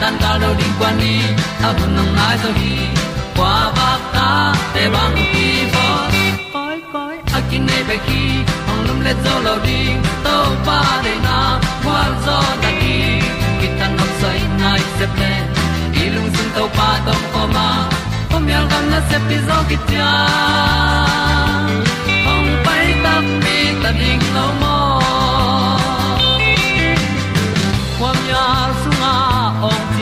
tan cao do đi qua đi, ta bu nang mai zo gi qua ba ta te bang ki bo koi koi a kin nei be ki ong lum le zo lo di to pa de na kwa zo ta ki ki tan nok sai nai se ple i lung sun to pa tom ko ma. Pom yal gam na se pi zo ki tia ong pai ta mi ta ding lo mo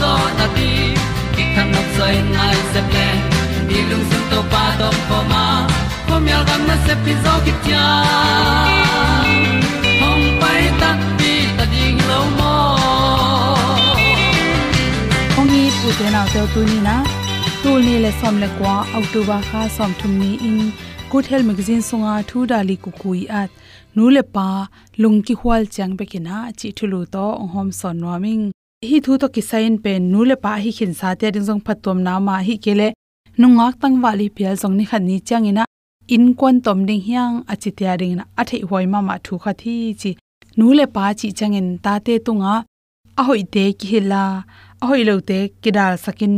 zo na ti ki kan nok sai nai se ple ni lung sun to pa to pa ma. Ko mi al gam na se pi zo ki tia hom pai ta ti ta ding lo mo ong ni pu te na te tu ni na tu ni le som le kwa october kha som thum ni in. Good health magazine songa thu dali ku kui at nu le pa lung ki hwal chang be kina chi thulu to hom son warming hi thu to ki sign pen nu le pa hi khin sa te ding jong phatom na ma hi kele nungak tang wali pial jong ni khan ni chang ina. In kon tom ding hyang achi tia ring na athei hoi ma ma thu kha thi chi nu le pa chi chang in ta te tunga a. Hoi te ki hila a hoi lo te kidal sakin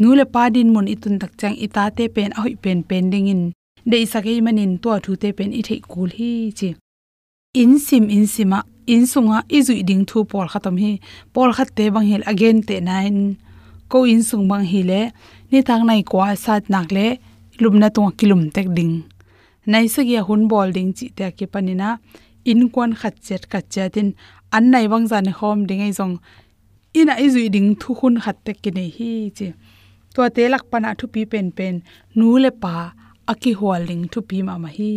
nu le pa din mun itun tak chang ita te pen. A hoi pen pen ding in. De sakai manin to thu te pen i thei kul hi chi. In sim, in sima in sunga izui ding thu pol khatam hi pol khat te bang hil again te nine ko in sung bang hi le ni tang nai kwa sat nak le lumna to kilum tek ding nai sa ya hun bol ding chi te ke panina in kon khat chet ka chatin an nai wang jan hom ding ai jong ina izui ding thu hun khat tek ke nei hi chi to te lak pana thu pi pen pen nu le pa aki holding thu pi ma ma hi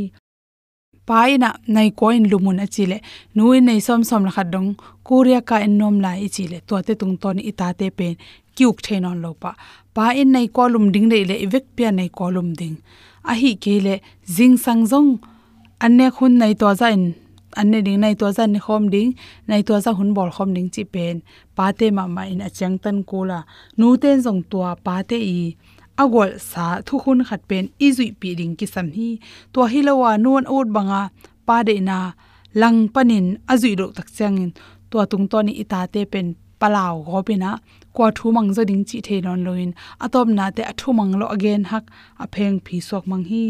pa ina nai ko lumun achile. Nu in nei som som la khadong korea ka ennom la lai chile to te tung ton ita te pen. Kyuk thenon lo pa pa in nei kolum ding le le evek pia nei kolum ding. A hi kele jing sang jong anne khun nei to za in anne ding nei to za ni khom ding. Nei to za hun bol khom ding chi pen. Pa te ma ma in achang tan ko la nu ten jong tua pa te i agol sa thu hun khat pen izui pi ding ki sam hi to hilawa non ut banga, pa de na lang panin azui ro tak changin to tung to ni ita te pen palaw go pina kwa thu mang zo ding chi the non loin. Atop na te athu mang lo again hak, a pheng phi sok mang hi.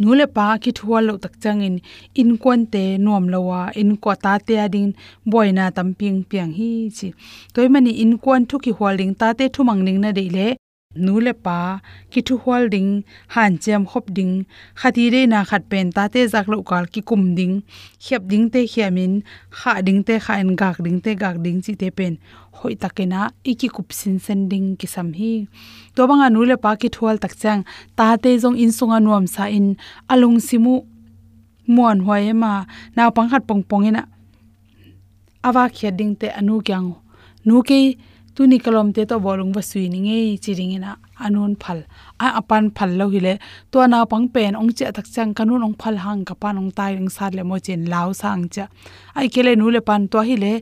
Nule pa ki thual lo tak changin in kon te nom lowa in ko ta te adin boina tamping piang hi chi. Toy mani in kon thu ki holding ta te thu mang ning na de le nule pa, ki thu ding, han chem khop ding khati re na khat pen ta te jak lo kal ki kum ding khep ding te khiamin kha ding te kha en, gak ding te gak ding chi te pen. Hoi takena iki kup sin sen ding ki sam hi. To banga nule pa, ki thual tak chang, ta te jong in sunga nuam sa in, alung simu muan hoi ma na pang khat pong pong ina. Awa khia ding te anu kyang, nu ke tuni kalom te to bolung ba sui ni ngei chiring ina anun phal a apan phal lo hile to na pang pen ong che tak chang kanun ong phal hang ka pan ong tai ring sat le mo chen lao sang cha ai kele nu le pan to hile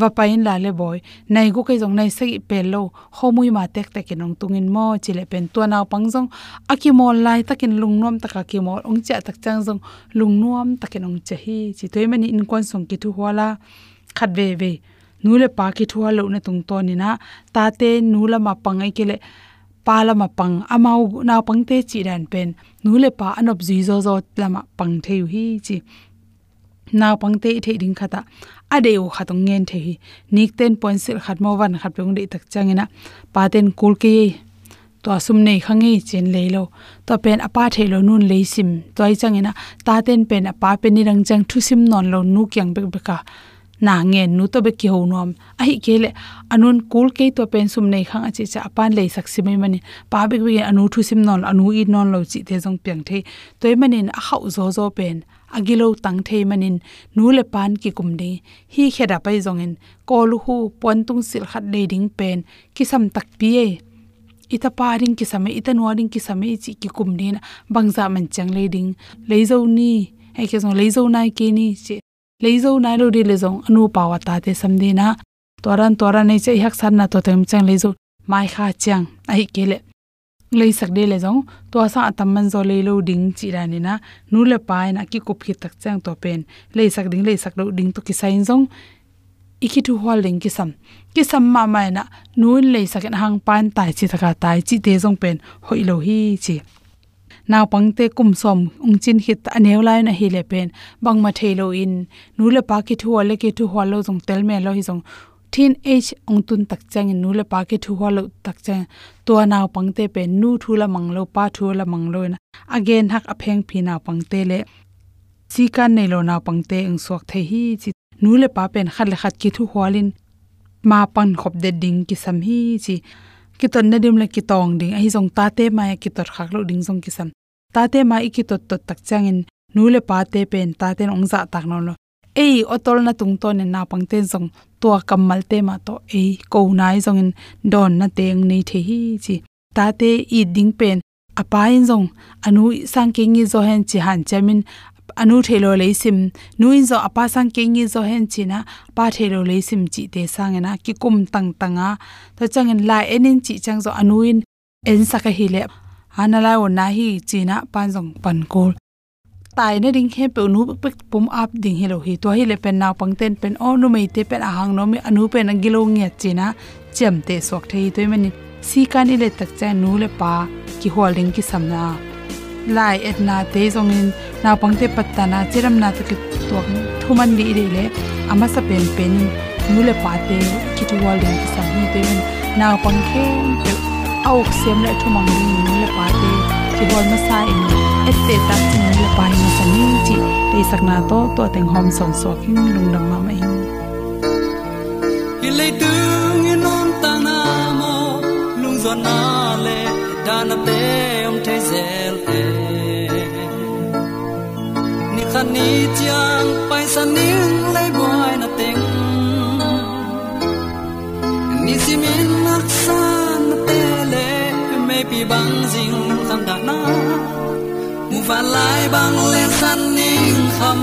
va pain la le boy nai go kai jong nai se pe lo homui ma tek tek ong tungin mo chile pen to na pang jong aki mol lai takin lungnom taka ki mol ong cha tak chang jong lungnom takin ong che hi chi toy in kon song ki thu wala khat ve ve nule pa ki thua lo na tung to ni na, ta te nula ma pangai kele pala ma pang. Amau na pangte chi ran pen. Nule pa anop ji zo zo lama pang theu hi chi. Na pangte the ding khata. Ade u khatong ngen the hi. Nik ten point sel khat mo wan khat pung de tak changena pa ten kul ke to asum nei khange chen leilo to pen apa thelo nun leisim toy changena ta ten pen apa pen ni rang chang thu sim non lo nu kyang bek beka na nge nu to be ki ho nom a hi kele anun kul ke to pen sum nei khang achi cha pan le sak si mai mani. Pa be be anu thu sim non, anu i non lo chi te jong piang the toy manin a hau zo zo pen agilo tang the manin, nu le pan ki kum de hi kheda pai jong in kol hu pon tung sil khat le ding pen, ki sam tak pi e. Ita paring ki same ita nuaring ki same chi ki kum ni na. Bangza man chang le ding. Le zo ni ai ke jong le zo nai ke ni che leizo nai ro ri le zong, anu pawa ta te samdi na. Toran toran nei che hak san na to tem chang leizo. Mai kha chang, ai kele lei sak de le zong to sa atam man zo le lo ding chi ra ni na. Nu le pai na ki kup ki tak chang to pen. Lei sak ding, lei sak lo ding to ki sain zong. Iki tu holding ki sam. Ki sam ma mai na, nu lei sak hang pan tai chi thaka tai chi te zong pen. Hoi lo hi chi naw pangte kum som, ung chin hit anew lai na hi le pen. Bang ma thelo in. Nu le pa ki thu ale ki thu hwalo jong tel me lo hi jong thin age ong tun tak chang nu le pa ki thu hwalo tak chang. To naw pangte pen, nu thu la manglo pa thu la manglo na. Again, hak apheng phi naw pangte le. Chi kan nei lo naw pangte ung sok the hi chi. Nu le pa pen, khat le khat ki thu hwalin ma pan khop de ding ki sam hi chi ki ton na dim la ki tong ding. A hi jong ta te ma ki tor khak lo ding jong ki sam ta te ma i ki tot tot tak chang in nu le pa te pen ta ten ong za tak no lo. Ei, otol na tung to ne na pang ten jong to kamal te ma to. Ei ko nai jong in don na teng nei the hi chi. Ta te i ding pen. Apa in jong anu sang ke ngi zo hen chi han chamin anu thelo leisim nuin zo apa sang kengi zo hen china pa thelo leisim chi te sang na ki kum tang tanga to changin la enin chi chang zo anuin en saka hi le. Hanala o na hi china pan jong pan kol. Tai na ding he pe nu pe pum up ding hello hi. To hi le pen na pang ten pen o nu mai te pen ahang no mi anu pen ang gilo nge china chem te sok thei to mani si kan ile tak cha nu le pa, ki holding ki samna lai et na te zong in. Na pang te patta na chiram na te to thuman li re le. Ama sa pen pen nu le pa te ki tu wal den sa ni te na pang khe te au sem le thu mang ni nu le pa te ki wal ma sa in. Et te ta chin le pa ni sa ni chi. Te sak na to to teng hom son so king lung dang ma mai hi le tu ngi ta na mo. Lung zo na le. Dana te om te zel ni chang pai san ning lấy boy na teng ni si min nak san na te le me pi bang jing kham da na mu va lai bang le san ning kham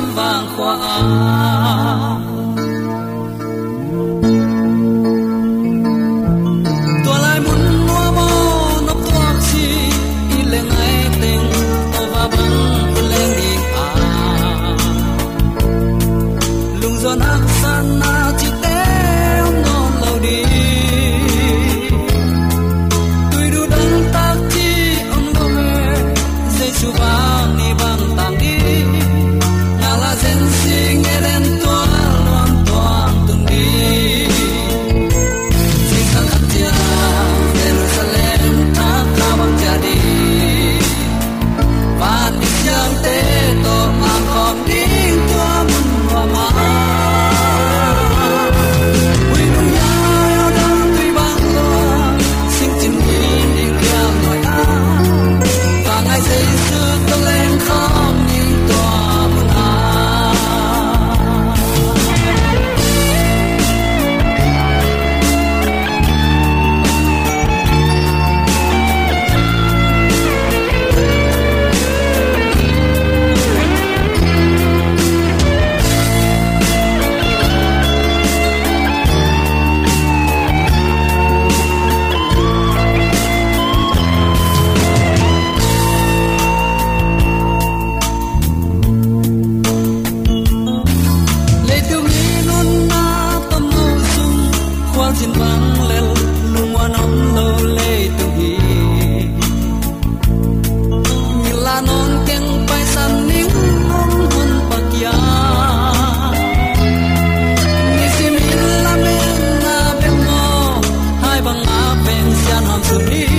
consumir.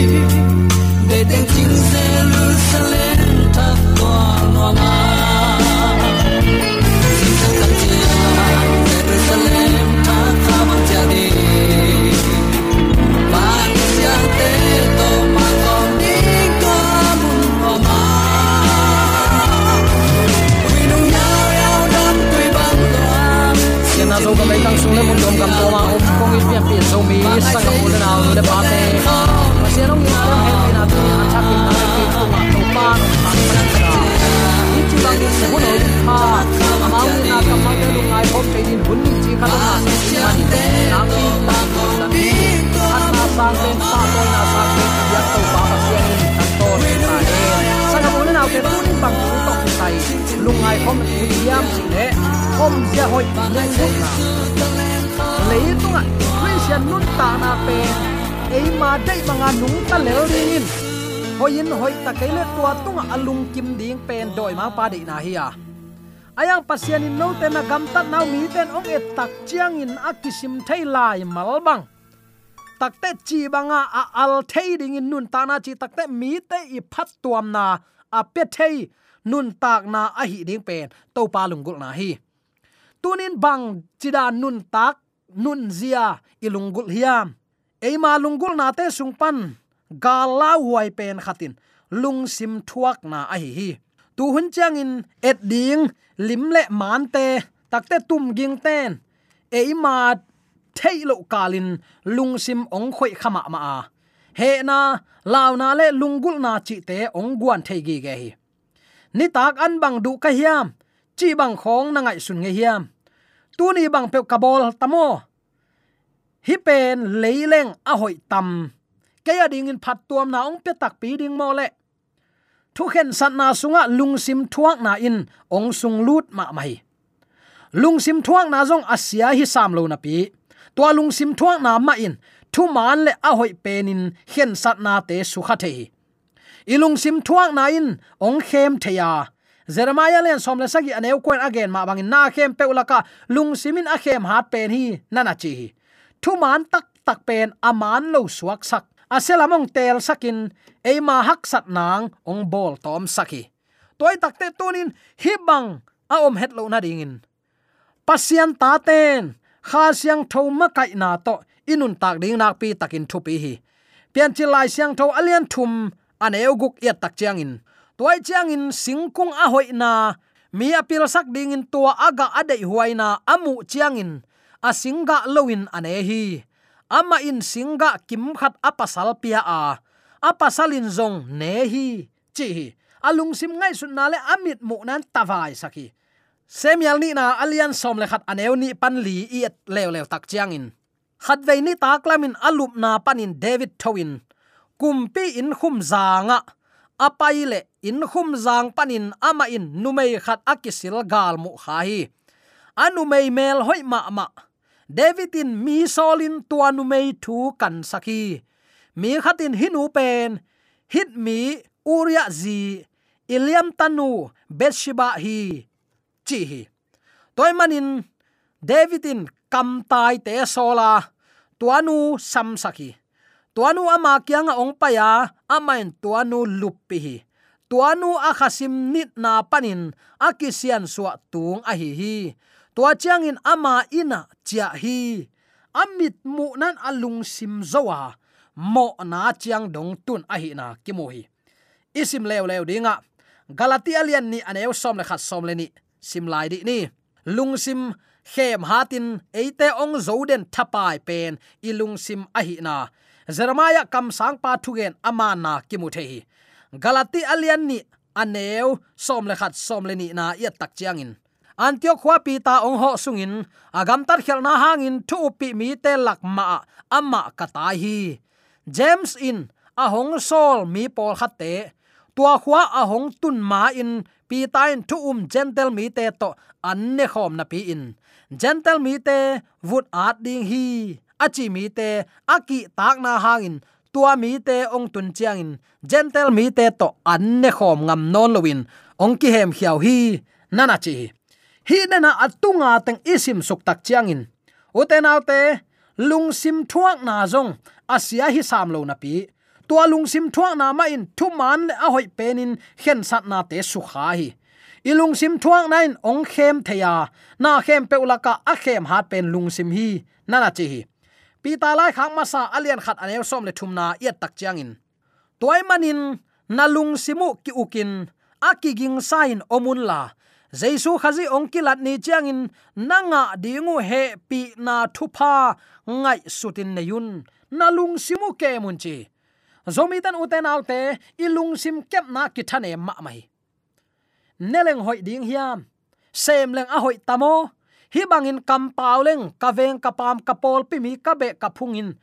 Sia hoi ta ngai so na lei tunga christian nút ta na pe mà đây dei manga nung ta lel ring in hoi in hoi ta cái le tua tunga alung kim ding pen doi máu pa dei na hi à? a ayang pasian in nút ten na gam tat nào mi tên ông ấy tak chiang in akisim thei lai mal bang takte chi banga à à a al thei ding in nun ta na chi takte mi te i phat tuam na a pe thei nun tak na a hi ding pen to pa lungul na hi tunin bang chida nun tak, nun zia ilungul hiam. Eima lungul na te sungpan gala huai pen khatin. Lung sim thuak na a hi. Hi tu hun chang in et ding, lim le man te takte tum ging ten. Eima thei thailo kalin, lung sim ong khoi khama ma a. He na law na le lungul na chi te ong guan thei gi ge hi. Ni tak an bang du ka hiam chi bang khong na ngai sun nge hiam. Tu ni bang pe kabol tamo. Hi pen leileng a hoi tam. Ke ya ding in phat tuam na ong pe tak pi ding mo le. Thu khen san na sunga lungsim thuak na in ong sung lut ma mai. Lungsim thuak na jong asia hi sam lo na pi. Tua lung sim thuak na ma in. Thu man le a hoi penin khen sat na te su kha the ilung sim thuak na in ong khem theya Jeremiah len som le sagi aneu koin again ma bangin na khem peulaka lung simin a khem hat pen hi nana chi thu man tak tak pen aman lo suak sak. Aselamong tel sakin eima hak sat nang ong bol tom saki. Toy takte tunin hibang a om het lo na dingin. Pasian ta ten, kha siang tho ma kai na to, inun tak ding nak pi takin thu pi hi. Pian chi lai siang tho alian thum an euguk yat tak chiang in toy chiang in singkung a hoi na mi apil sak ding in tua aga adei huaina amu chiang in a singa lowin ane hi. Ama in singa kim khat apasal pia a. Apasalin zong ne hi. Chi hi. Alung sim ngai sun na le amit mu nan tawai saki semial ni na alian som le khat aneu ni pan li i lew lew tak chiang in khat ve ni tak lamin alup na panin david towin kumpi in khum zanga apai le in khum zang panin ama in numei khat akisil gal mu khai anu mei mel hoi ma ma. Davidin mi solin tua numei thu kan saki mi khatin hinu pen. Hit mi uria zi. Iliam tanu betshiba hi. Chi hi. Toy manin davidin kam tai te sola tuanu sam saki tuanu ama kyanga ong paya amain tuanu luppi hi. Tuanu akhasim nit na panin akisian suwa tung a hi hi. Tua chiangin ama ina chia hi. Amit mu nan alung sim zowa, mo na chiang dong tun a hi na kimu hi. Isim lew lew dinga galatia lian ni anew som le khat som le ni. Sim lai di ni. Lung sim khem hatin eite ong zoden thapai pen ilung sim a hi na jeremiah kam sang pa thugen amana kimu the hi galati alian ni, aneu, som le khat, som le ni na ya tak chiang in antio khwa pi ta ong ho sungin, agam tar khel na hangin, thu pi mi te lak ma amma kata hi. James in a hong sol mi pol khat te. Tua khwa a hong tun ma in, pi ta in thu um gentle mi te to, an ne khom na pi in. Gentle mi te, vut at ding hi achi mi te aki tak na hangin tua mi te ong tun chiang in gentle mi te to an ne khom ngam non lowin ong ki hem khiao hi nana chi hi na atunga teng isim suk tak chiang in uten autte lung sim thuak na zong, asia hi sam lo na pi. Tua lung sim thuak na ma in thu man le a hoi penin khen sat na te su kha hi. Ilung sim thuak nain, ong khem theya. Na khem peulaka a khem hat pen lung sim hi nana chi hi pi ta lai khang ma sa alian khat anew som le thumna yat tak chiang in toy manin nalung simu ki ukin aki ging sain omun la. Jaisu khazi ongkilat ni chiangin, nanga dingu he pi na thupa ngai sutin neyun nalung simu ke munchi zomi tan uten autte ilung sim kep na ki thane ma mai. Neleng hoi ding hiam. Sem leng a hoi tamo hi bangin kam pauleng, ka veng, ka pam, ka pol, pi mi, ka be, ka phungin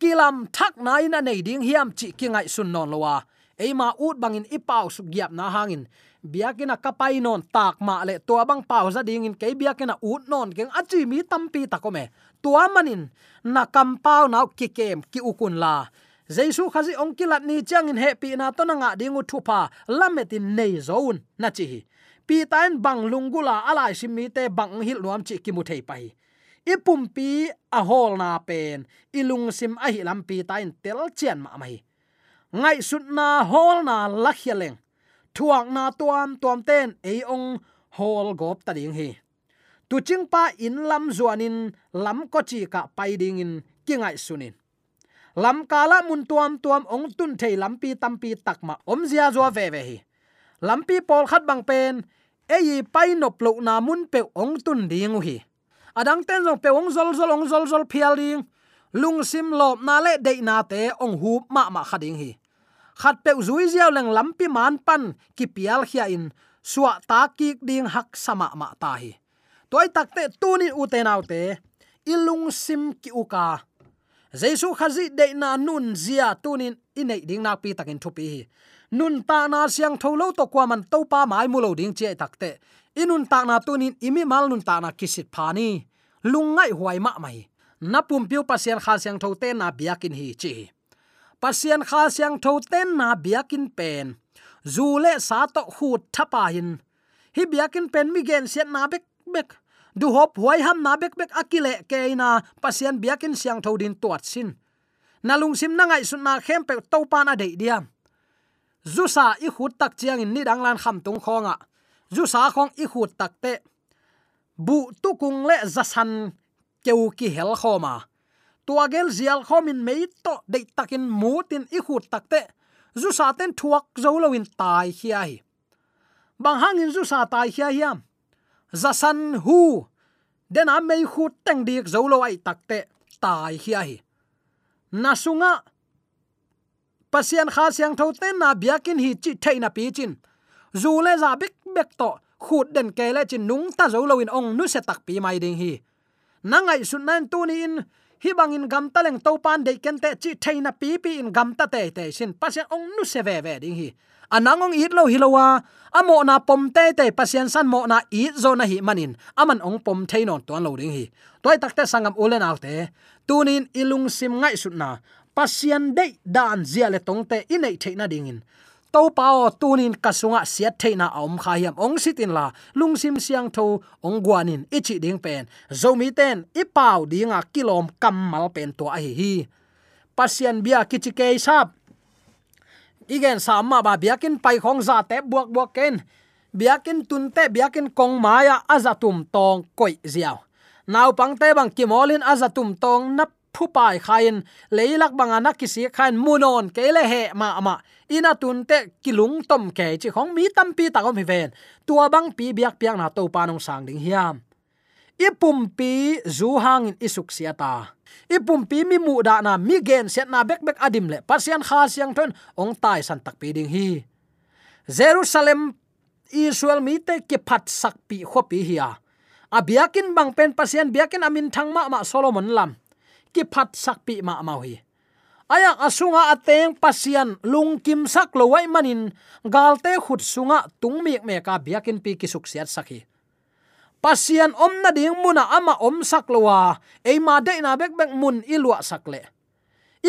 kilam thak na ina nei ding, hiam chi ki ngai sun non lowa. Eima ut bangin ipau su giap na hangin. Biakina kapai non tak ma le to bang pau za ding in. Ke biakina ut non keng achi mi tampi takome tua manin na kam pau na ki kem, ki ukun la. Jaisu khazi ongkilat ni changin happy na to na nga dingu thupa lametin nei zone na chi pi tain bang lungula alai simi te bang hil nuam chi ki mu thei pai. Ipum pi a hol na pen ilung sim a hi lam pi tain tel chen ma mai. Ngai sut na hol na lakhialeng thuang na tuam tuam ten, ei ong hol gop ta ding hi. Tu ching pa in lam zuanin lam ko chi ka pai ding in, ki ngai sunin lam kala mun tuam tuam ong tun thei lam pi tam pi tak ma om zia zo ve ve hi. Lampi pol khat bang pen ei pai nop lo na mun pe ong tun ding hi adang ten jong pe ong zol zol, ong zol zol phial ding. Lung sim lop na le de na te ong hu ma ma khading hi. Khat pe zui ziaw leng lampi man pan ki pial khia in. Suwa ta ki ding hak sama ma ta hi. Toy takte tunin u te nau te ilung sim ki uka jesu khazi de na nun zia tunin inei ding na pi takin thupi hi nun ta na siang tholo to kwa man to pa mai mulo ding che takte inun ta na tunin imi mal nun ta na kisit phani lungai huai ma mai. Na pum piu pasian kha siang tho te na biakin hi chi. Pasian kha siang tho ten na biakin pen. Zule sa to khut thapa hin. Hi biakin pen mi gen sian na bek bek. Du hop huai ham na bek bek akile ke na pasian biakin siang tho din tuat sin. Nalung sim na ngai sun na khem pe to pa na dei diam zusa i khut tak chiang in ni dang lan kham tung khonga. Zusa khong i khut tak te. Bu tu kung le za san keu ki hel khoma. Tua gel zial khomin mei to de takin mutin i khut tak te. Zusa ten thuak zo lo in tai hiai bang hangin zu sa tai hia hiam za san hu. Den a mei khut teng dik zo lo ai takte tai hia hi. Nasunga pasian kha siang tho ten na biakin hi chi na pi chin. Zu le za bek bek to khut den ke le chin nung ta zo lo in ong nu se tak pi mai ding hi. Nangai sun nan tu ni in, hi bangin gam ta leng to pan de ken te chi na pi pi in gam ta te te sin pasian ong nu se ve ve ding hi. Anangong it lo hilowa amo na pom te te pasian san mo na i zo na hi manin aman ong pom the non ton lo ding hi. Toy takte sangam ulen autte tunin ilung sim ngai sut na pasian de dan zia le tong te inei theina dingin to pao tunin kasunga siat theina om khayam ong sitin la lungsim siang tho ong guanin ichi ding pen. Zomi ten ipau dinga kilom kamal pen to a hi hi. Pasian bia kichi ke sap. Igen sama ba biakin pai khong za te buak buak ken. Biakin tun te biakin kong maya azatum tong koi ziaw naw pang te bang kimolin azatum tong nap phu pai khain leilak banga na kisi khain munon kele he ma mà ina tun te kilung tom ke chi khong mi tam pi ta kom hi ven tua bang pi biak piang na to panong sang ding hiam ipum pi zu hang in isuk siata ipum pi mi mu da na mi gen set na bek bek adim le pasian kha siang thon ong tai san tak pi ding hi. Jerusalem, israel mi te ki phat sak pi khopi hi a. À, Abiakin bang pen pasian biakin amin thang ma ma solomon lam ki phat sak pi ma ma hi aya asunga ateng pasian lung kim sak lo wai manin galte khut sunga tung mek me ka biakin pi ki suk siat sakhi pasian om na ding muna ama om sak lowa e ma de na bek bek mun ilwa sakle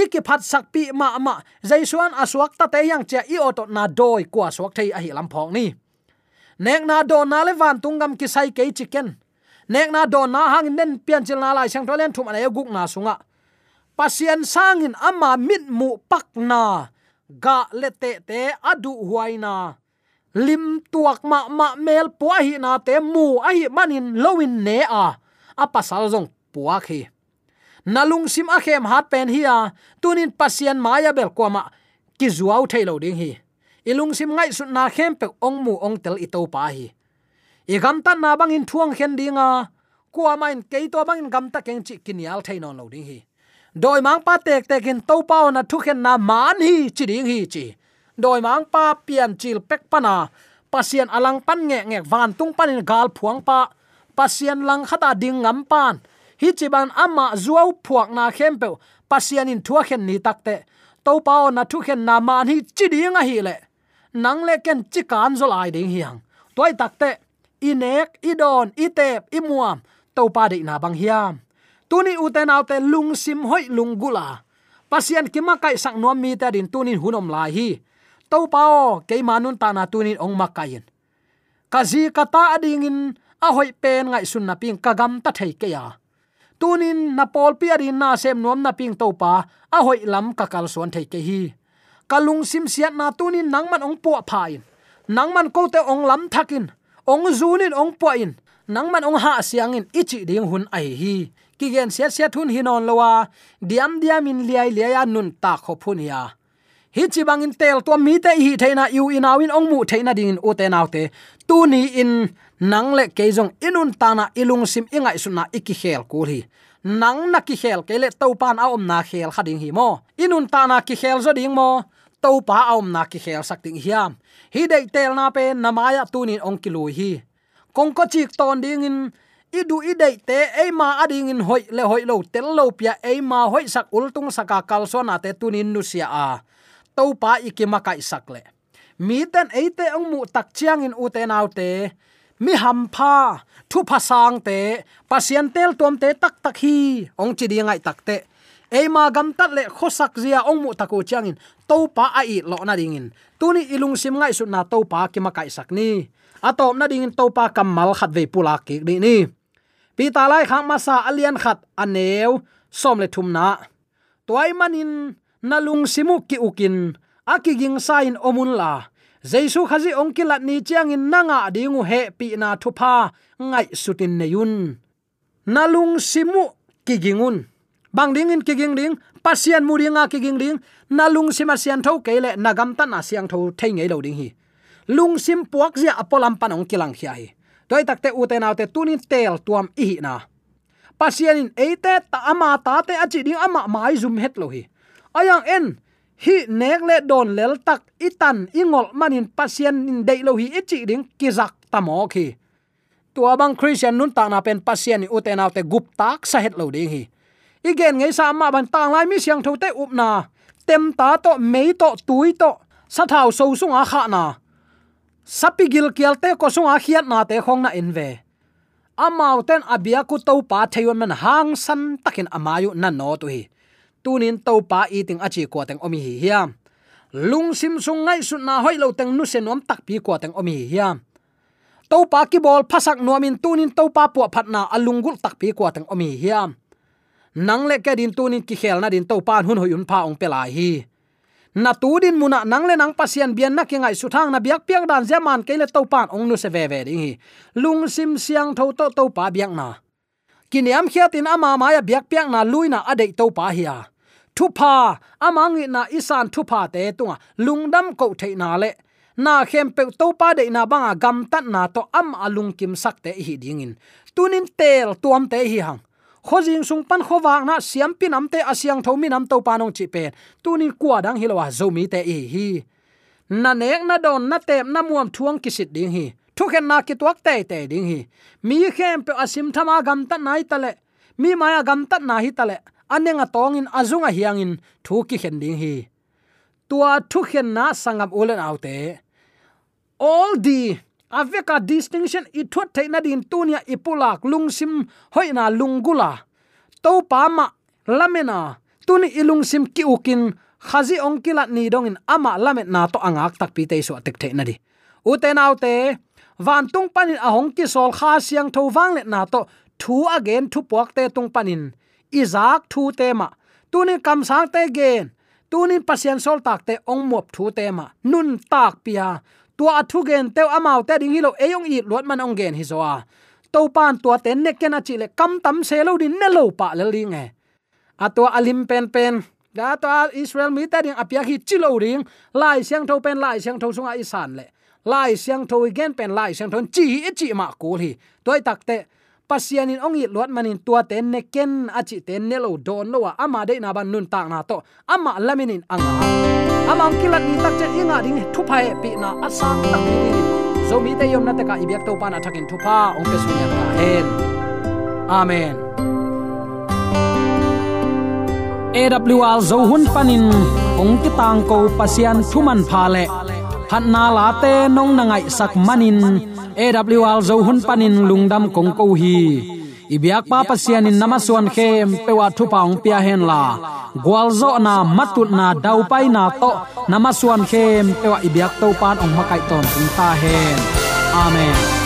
iki phat sak pi ma ma jaisuan aswak ta te yang cha i oto na doi kwa swak thei a hi lam phok ni. Nek na do na le van tungam ki sai ke chicken nek na don na hang nen pian chil na lai sang tholen thum ane guk na sunga. Pasian sangin ama mit mu pak na. Ga lete te adu huaina lim tuak ma ma mel puwa hi na te mu a hi manin lowin ne a. A pasal zong puwa khi. Nalung sim a khem hat pen hi a. Tunin pasien maya bel ko ma. Ki zuaw thailo ding hi. Ilung sim ngai su na khem pe ong mu ong tel i to pa hi i gam tan na bang in thuang khen dinga. Kwa main ke to bang in gam ta keng chi kinial thain on lo ding hi. Doi mang pa tek tek in to pa na thu khen na man hi chi ding hi chi. Doi mang pa pian chil pek pana pasien alang pan nge nge van tung pan in gal phuang pa. Pasien lang khata ding ngam pan. Hi chi ban ama zuaw phuak na khem pe. Pasien in thua khen ni takte to pa na thu khen na man hi chi ding a hi le. Nang le ken chi kan zol ai ding hiang toy takte inek idon itep imuam to pa de na bang hiam. Tuni uten autte lung sim hoi lung gula pasian kima kai sak nom mi ta din tunin hunom lai hi. To pao ke manun ta na tunin ong makayin kazi kata adingin a hoi pen ngai sun na ping kagam ta thei ke ya. Tunin na pol pi arin na sem nom na ping to pa, a hoi lam ka kal suan thei ke hi. Kalung sim siat na tunin nangman ong po phain nangman ko te ong lam thakin ong zunin ong po in. Nangman ong ha siangin ichi ding hun ai hi. Ki gen sia sia thun hinon lowa. Diam diam in liai liai nun ta kho phun ya. Hi chi bangin tel to mi te hi theina yu inawin ong mu theina ding u te naw te. Tu ni in nang le ke jong inun tana ilung sim ingai suna iki khel ku hi. Nang na ki khel ke le to pan a om na khel khading hi mo. Inun tana ki khel zo ding mo to pa a om na ki khel sak ting hiam. Hi dei tel na pe namaya tunin ong kilui hi. Kong ko chik ton ding in idu idei te, ei ma ading in hoi, le hoi lo tel lo pia, ei ma hoi sak ultung saka kal so na te tunin nu sia a. To pa ikima kai sak le. Mi ten eite ong mu tak chiang in u te nau te, mi ham pha, thu pha sang te, pasien tel tom te tak tak hi, ong chi di ngai tak te eima gam tat le khosak zia ong mu taku changin to pa a i lo na dingin. Tuni ilung sim ngai su na to pa ki ma kai sak ni. Atom na dingin to pa kamal khat ve pula ki ni ni. Pi ta lai khang ma sa alian khat aneu som le thum na. Toy manin nalung simu ki ukin. Akiging sain omun la. Jaisu khazi ongkilat ni chiang in nanga dingu he pi na thupa ngai sutin neyun nalung simu kigingun bang ding in kiging ding, pasian muringa kiging ding, na lung sima sian tho kele nagam ta na siang tho thei ngei lo ding hi. Lung sim puak zia apolam panong kilang khia hi. Toy takte uten autte tunin tel tuam i na. Pasian in eite ta ama ta te achi ding ama mai zum het lo hi. Ayang en, hi nek le don lel tak itan ingol manin pasien in dei lo hi ichi ding kizak tamo khi tua bang christian nun ta na pen pasien ni uten autte gup tak sa het lo ding hi igen ngei sa ma ban tang lai mi siang tho te up na tem ta to mei to tui to sa thau so sunga kha na sapigil kial te ko sunga khiat na te khong na in ve amau ten abia ku to pa theyon man hang san takin amayu na no tu hi tunin to pa eating achi ko teng omi hi hiam lung sim sung ngai su na hoi lo teng nu se nom tak pi ko teng omi hi hiam to pa ki bol phasak nuamin tunin to pa pu phat na alungul tak pi ko teng omi hiam nang le ke din tunin ki khel na din to pan hun hoyun pa ong pelai hi. Na tu din muna nang le nang pasian bian na kingai su thang na biak piang dan zeman ke le to pan ong nu se ve ve ding hi. Lung sim siang tho to to pa biak na. Kiniam khiatin ama maya biak piang na luina adei to pa hiya thu pha amangi na isan thu pa te tunga. Lungdam ko thei na le. Na khem pe to pa de na banga gam tat na to am alung kim sak te hi dingin tunin tel tuam te hi hang khojing sung pan khowak na siam pin amte asyang thomi nam to panong chi pen tunin kwa dang hilwa zomi te e hi. Na nek na don na tem na muam thuang kisit ding hi. Thu khen na ki tuak te te ding hi. Mi khem pe asim thama gam ta nai tale mi maya gam ta na hi tale anenga tongin azunga hiangin thu ki khen ding hi. Tua thu khen na sangam ulen autte all the aveka distinction i thot theina din tunia ipulak lungsim hoina lungula. To pa ma lamena, tuni ilungsim ki ukin khazi ongkila ni dongin ama lamet na to angak tak pi te so tek theina di. Uten autte van tung panin ahong ki sol kha siang tho wang le na to thu again thu puak te tung panin. Izak thu te ma, tuni kam sang te gen tunin pasien sol tak te ong mop thu te ma. Nun tak pia tua athu gen te amau te ding hilo eyong i lot man ong gen hi zoa. To pan tua ten ne ken a chi le kam tam se lo din ne lo pa le ling e. A tua alim pen pen, da to israel mi ta ding apia hi chi lo ring. Lai siang tho pen, lai siang tho sunga isan le. Lai siang tho gen pen, lai siang thon chi hi chi ma ko hi. Toy tak te pasianin ongi luat manin tua ten ne ken achi ten ne lo don lo ama de na ban nun tak na to. Ama laminin anga amang kilat ni tak chen inga ding thu phai pi na asang tak ni. Ni zo mi te yom na te ka ibyak to pa na thakin thu pha ong pe sunya ta hen. Amen. AWR zo hun panin ong ki tang ko pasian thuman pha le. Phat na la te nong na ngai sak manin AWR zo hun panin lungdam kong ko hi. Ibyak pa pasianin namaswan khem pewa thu paung pia hen la gwalzo na matut na dau pai na to namaswan khem pewa ibyak to pan ong makai ton ta hen amen